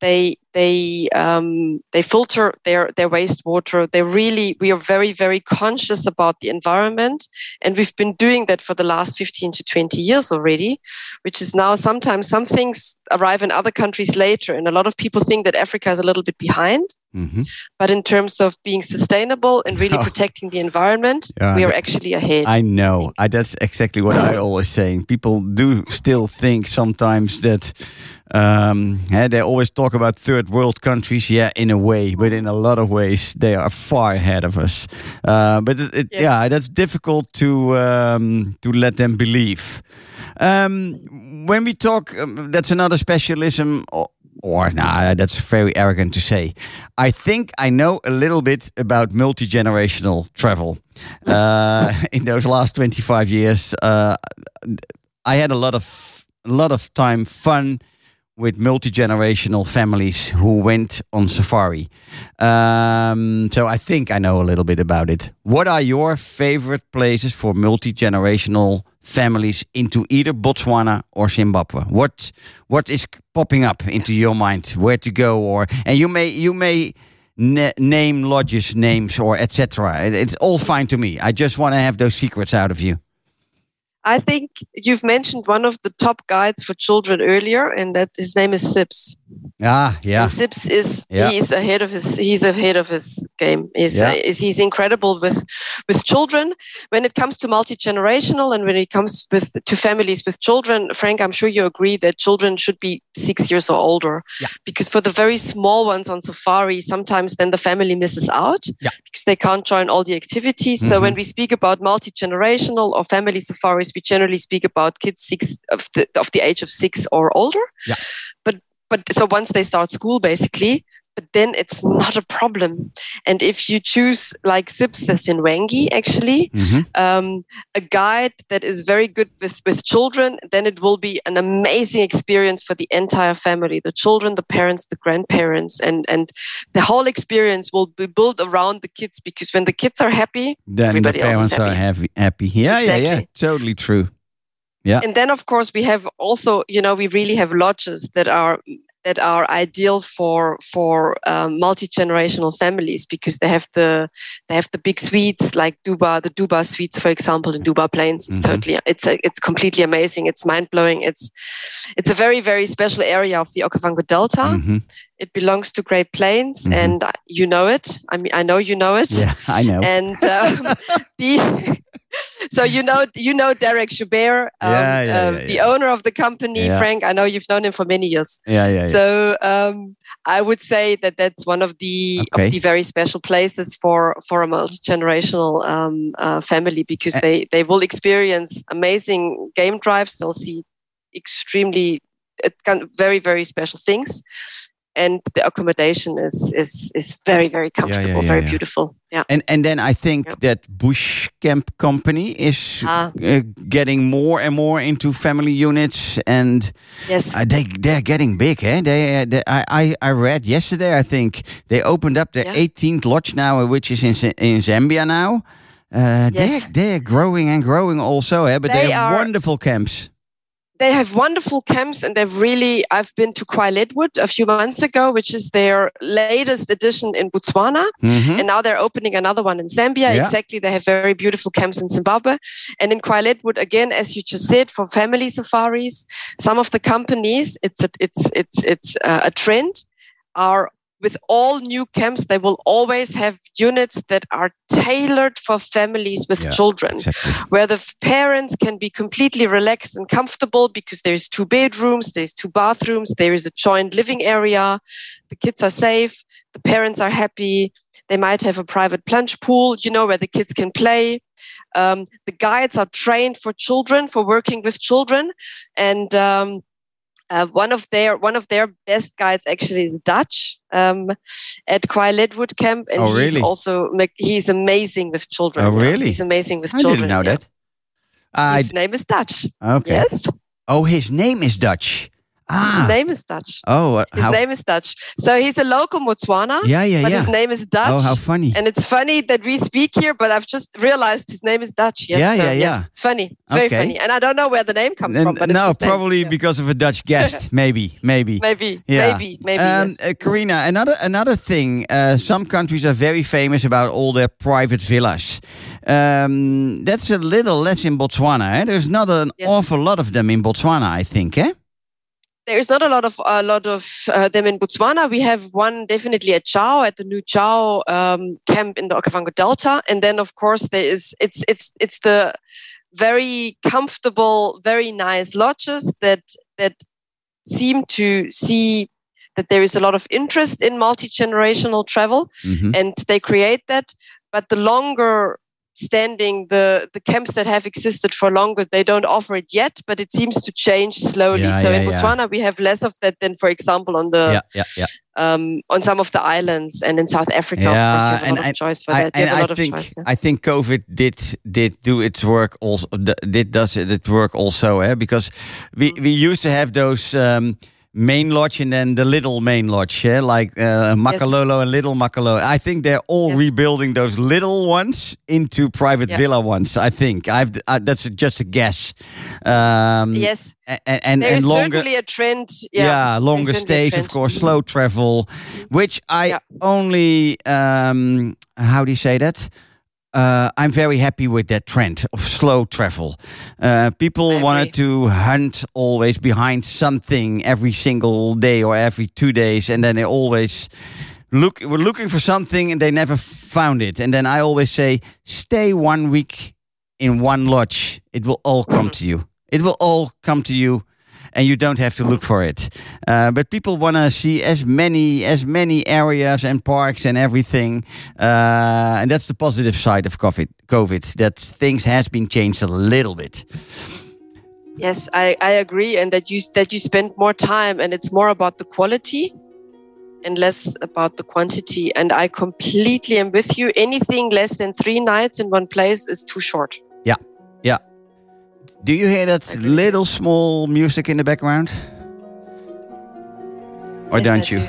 D: They they um, they filter their their wastewater. They really we are very very conscious about the environment, and we've been doing that for the last fifteen to twenty years already. Which is now sometimes some things arrive in other countries later, and a lot of people think that Africa is a little bit behind.
C: Mhm.
D: But in terms of being sustainable and really protecting the environment,
C: Yeah,
D: we are actually ahead.
C: I know. I, that's exactly what I always say. People do still think sometimes that um, yeah, they always talk about third world countries. Yeah, in a way, but in a lot of ways, they are far ahead of us. Uh, but it, it,
D: Yes.
C: yeah, that's difficult to um, to let them believe. Um, when we talk, um, that's another specialism. Or, or nah, that's very arrogant to say. I think I know a little bit about multi generational travel. Uh, in those last twenty five years, uh, I had a lot of a lot of time fun with multi generational families who went on safari. Um, so I think I know a little bit about it. What are your favorite places for multi generational families into either Botswana or Zimbabwe? What what is popping up into your mind? Where to go? Or and you may you may na- name lodges names or etc. It- It's all fine to me. I just want to have those secrets out of you.
D: I think you've mentioned one of the top guides for children earlier, and that his name is Sips.
C: Ah, yeah.
D: And Sips is
C: Yeah.
D: he's ahead of his he's ahead of his game. He's,
C: Yeah.
D: uh, he's incredible with with children when it comes to multi generational and when it comes with to families with children. Frank, I'm sure you agree that children should be six years or older.
C: Yeah.
D: Because for the very small ones on safari, sometimes then the family misses out.
C: Yeah.
D: Because they can't join all the activities. So when we speak about multi generational or family safaris, we generally speak about kids six of the of the age of six or older.
C: Yeah.
D: But but so once they start school, basically, but then it's not a problem. And if you choose like Sips, that's in Hwange actually,
C: Mhm.
D: um, a guide that is very good with, with children, then it will be an amazing experience for the entire family the children, the parents, the grandparents. And, and the whole experience will be built around the kids because when the kids are happy,
C: Then
D: Everybody
C: the
D: else is
C: parents are
D: happy.
C: happy. happy. Yeah, yeah, yeah. Totally true. Yeah.
D: and then of course we have also you know we really have lodges that are that are ideal for for um, multi-generational families because they have the they have the big suites like Duba the Duba suites for example in Duba Plains is
C: Mhm.
D: totally it's a, it's completely amazing it's mind-blowing it's it's a very very special area of the Okavango Delta
C: Mhm.
D: it belongs to Great Plains
C: Mhm.
D: and you know it I mean I know you know it
C: Yeah, I know.
D: and um, the so you know you know Dereck Joubert, um,
C: Yeah, yeah,
D: um,
C: yeah,
D: the owner of the company. Frank. I know you've known him for many years.
C: yeah, yeah.
D: So um, I would say that that's one of the
C: Okay.
D: of the very special places for for a multi generational um, uh, family because
C: A-
D: they they will experience amazing game drives. They'll see extremely uh, kind of very very special things. And the accommodation is is is very very comfortable,
C: yeah,
D: very
C: yeah.
D: beautiful. Yeah.
C: And and then I think that Bush Camp Company is
D: Ah.
C: uh, getting more and more into family units, and
D: Yes.
C: uh, they they're getting big. Eh? They, uh, they I, I I read yesterday. I think they opened up the
D: Yeah.
C: 18th lodge now, which is in in Zambia now. Uh, They're they're growing and growing also, eh? but they,
D: They
C: have
D: are-
C: wonderful camps.
D: They have wonderful camps and they've really i've been to Khwai Leadwood a few months ago which is their latest edition in botswana
C: Mhm.
D: and now they're opening another one in zambia
C: Yeah.
D: exactly they have very beautiful camps in zimbabwe and in Khwai Leadwood again as you just said for family safaris some of the companies it's a, it's it's it's uh, a trend are with all new camps they will always have units that are tailored for families with
C: Yeah.
D: children
C: Exactly.
D: where the parents can be completely relaxed and comfortable because there's two bedrooms, there's two bathrooms, there is a joint living area, the kids are safe, the parents are happy, they might have a private plunge pool, you know, where the kids can play. Um, the guides are trained for children, for working with children, and um, uh, one of their one of their best guides actually is Dutch um, at Khwai Leadwood Camp, and
C: Oh,
D: he's also he's amazing with children.
C: Oh, really?
D: He's amazing with
C: I
D: children.
C: didn't know
D: yeah.
C: that. I
D: His name is Dutch.
C: okay.
D: Yes,
C: Oh, his name is Dutch. Ah.
D: his name is Dutch.
C: Oh, uh,
D: His
C: how?
D: name is Dutch. So he's a local Motswana,
C: yeah, yeah,
D: but
C: yeah.
D: his name is Dutch.
C: Oh, how funny.
D: and it's funny that we speak here, but I've just realized his name is Dutch. Yes,
C: Yeah,
D: so
C: yeah,
D: yes,
C: yeah.
D: it's funny. It's very funny, and I don't know where the name comes from. But
C: no,
D: name.
C: probably
D: Yeah.
C: because of a Dutch guest. maybe, maybe.
D: maybe,
C: Yeah.
D: maybe, maybe.
C: Um,
D: yes.
C: uh, Karina, another another thing. Uh, some countries are very famous about all their private villas. Um, that's a little less in Botswana. Eh? There's not an
D: Yes.
C: awful lot of them in Botswana, I think. Eh?
D: There's not a lot of a lot of uh, them in Botswana. We have one definitely at Chao at the new Chao um, camp in the Okavango Delta, and then of course there is it's it's it's the very comfortable, very nice lodges that that seem to see that there is a lot of interest in multi generational travel,
C: Mhm.
D: and they create that. But the longer standing the the camps that have existed for longer they don't offer it yet but it seems to change slowly
C: Yeah,
D: so
C: yeah,
D: in
C: yeah.
D: botswana we have less of that than for example on the
C: yeah, yeah, yeah.
D: um, on some of the islands and in south africa
C: Yeah,
D: of course you have a
C: and
D: lot
C: I-
D: of choice for
C: I,
D: that you
C: and
D: a
C: I
D: lot of
C: think
D: choice yeah.
C: I think COVID did did do its work also. Did does it work also? Eh? Because we
D: Mm.
C: we used to have those. Um, Main lodge and then the little main lodge, yeah, like uh, Makalolo and Little Makalolo. I think they're all
D: Yes.
C: rebuilding those little ones into private
D: Yeah.
C: villa ones. I think I've uh, that's just a guess. Um,
D: yes
C: a- a- and
D: there
C: and
D: is
C: longer,
D: certainly a trend yeah,
C: yeah, longer stays, of course, slow travel, which I
D: Yeah.
C: only, um, how do you say that? Uh, I'm very happy with that trend of slow travel. Uh, people wanted to hunt always behind something every single day or every two days, and then they always look were looking for something and they never found it. And then I always say, stay one week in one lodge. It will all come to you. It will all come to you and you don't have to look for it. Uh, but people want to see as many as many areas and parks and everything, uh, and that's the positive side of COVID. COVID that things has been changed a little bit.
D: yes I, I agree and that you that you spend more time and it's more about the quality and less about the quantity. And I completely am with you. Anything less than three nights in one place is too short.
C: Do you hear that little small music in the background? Or
D: Yes,
C: don't you?
D: do.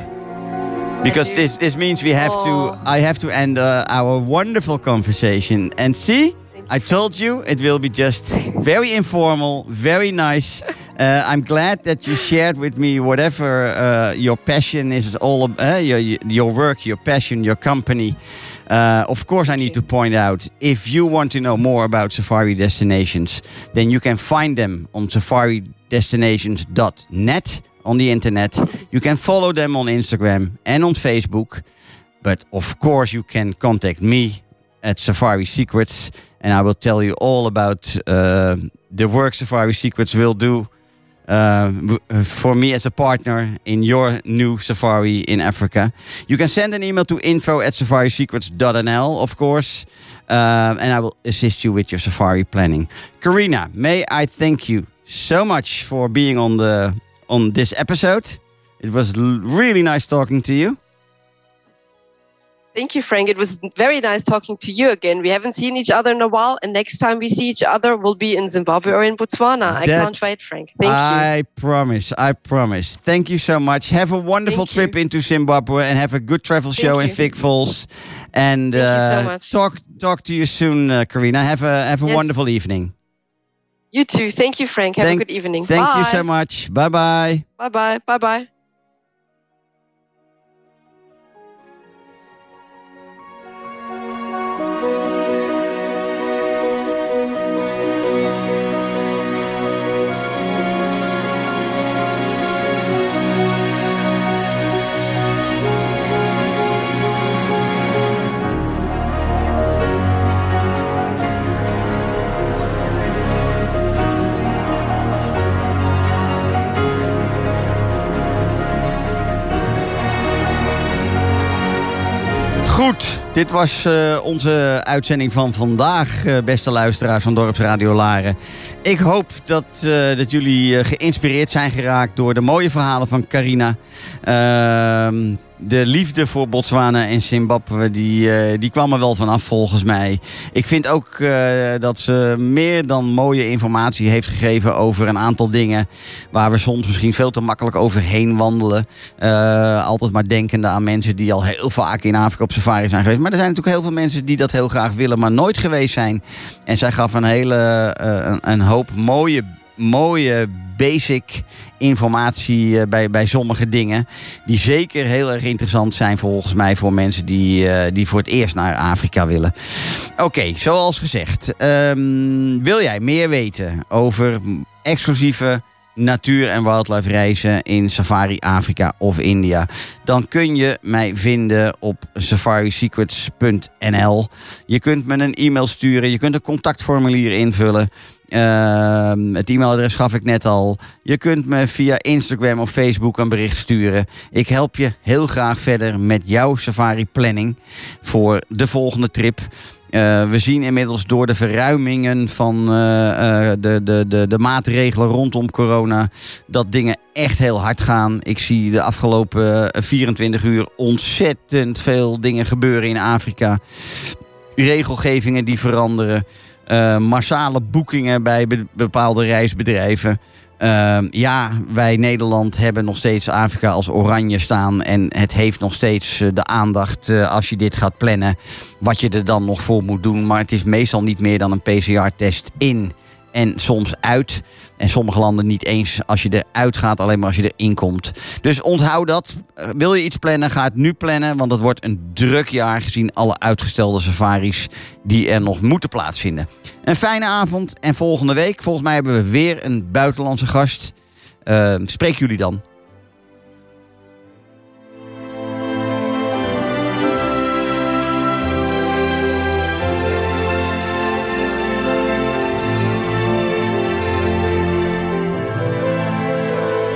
C: Because this this means we have
D: Oh.
C: to. I have to end uh, our wonderful conversation. And see, I told you it will be just very informal, very nice. Uh, I'm glad that you shared with me whatever uh, your passion is all about, uh, your your work, your passion, your company. Uh, of course, I need to point out if you want to know more about safari destinations, then you can find them on safaridestinations.net on the internet. You can follow them on Instagram and on Facebook. But of course, you can contact me at Safari Secrets, and I will tell you all about uh, the work Safari Secrets will do uh, for me as a partner in your new safari in Africa. You can send an email to info at safarisecrets.nl, of course, uh, and I will assist you with your safari planning. Karina, may I thank you so much for being on the on this episode. It was really nice talking to you.
D: Thank you, Frank. It was very nice talking to you again. We haven't seen each other in a while, and next time we see each other, we'll be in Zimbabwe or in Botswana. I
C: That's-
D: can't wait, Frank. Thank you.
C: I promise. I promise. Thank you so much. Have a wonderful
D: Thank you.
C: trip into Zimbabwe and have a good travel show in
D: you.
C: Vic Falls. And
D: Thank you so
C: uh,
D: much.
C: talk talk to you soon, uh, Karina. Have a have a
D: Yes.
C: wonderful evening.
D: You too. Thank you, Frank. Have
C: Thank-
D: a good evening.
C: Thank
D: bye.
C: you so much. Bye bye.
D: Bye bye. Bye bye.
C: Dit was eh, onze uitzending van vandaag, eh, beste luisteraars van Dorpsradio Laren. Ik hoop dat, eh, dat jullie geïnspireerd zijn geraakt door de mooie verhalen van Carina. Ehm, de liefde voor Botswana en Zimbabwe, die, eh, die kwam er wel vanaf volgens mij. Ik vind ook eh, dat ze meer dan mooie informatie heeft gegeven over een aantal dingen... waar we soms misschien veel te makkelijk overheen wandelen. Eh, altijd maar denkende aan mensen die al heel vaak in Afrika op safari zijn geweest. Maar er zijn natuurlijk heel veel mensen die dat heel graag willen, maar nooit geweest zijn. En zij gaf een hele een, een hoop mooie, mooie basic informatie eh, bij, bij sommige dingen. Die zeker heel erg interessant zijn volgens mij voor mensen die, eh, die voor het eerst naar Afrika willen. Oké, zoals gezegd. ehm, wil jij meer weten over exclusieve natuur- en wildlife reizen in Safari Afrika of India, dan kun je mij vinden op safarisecrets.nl. Je kunt me een e-mail sturen, je kunt een contactformulier invullen. Ehm, het e-mailadres gaf ik net al. Je kunt me via Instagram of Facebook een bericht sturen. Ik help je heel graag verder met jouw safari planning voor de volgende trip. Eh, we zien inmiddels door de verruimingen van eh, eh, de, de, de, de maatregelen rondom corona dat dingen echt heel hard gaan. Ik zie de afgelopen eh, 24 uur ontzettend veel dingen gebeuren in Afrika. Regelgevingen die veranderen. Eh, massale boekingen bij be- bepaalde reisbedrijven. Ehm, ja, wij Nederland hebben nog steeds Afrika als oranje staan. En het heeft nog steeds eh, de aandacht eh, als je dit gaat plannen. Wat je er dan nog voor moet doen. Maar het is meestal niet meer dan een PCR-test in en soms uit. En sommige landen niet eens als je eruit gaat, alleen maar als je erin komt. Dus onthoud dat. Eh, Wil je iets plannen, ga het nu plannen. Want het wordt een druk jaar gezien alle uitgestelde safaris die er nog moeten plaatsvinden. Een fijne avond en volgende week, volgens mij hebben we weer een buitenlandse gast. Eh, spreek jullie dan.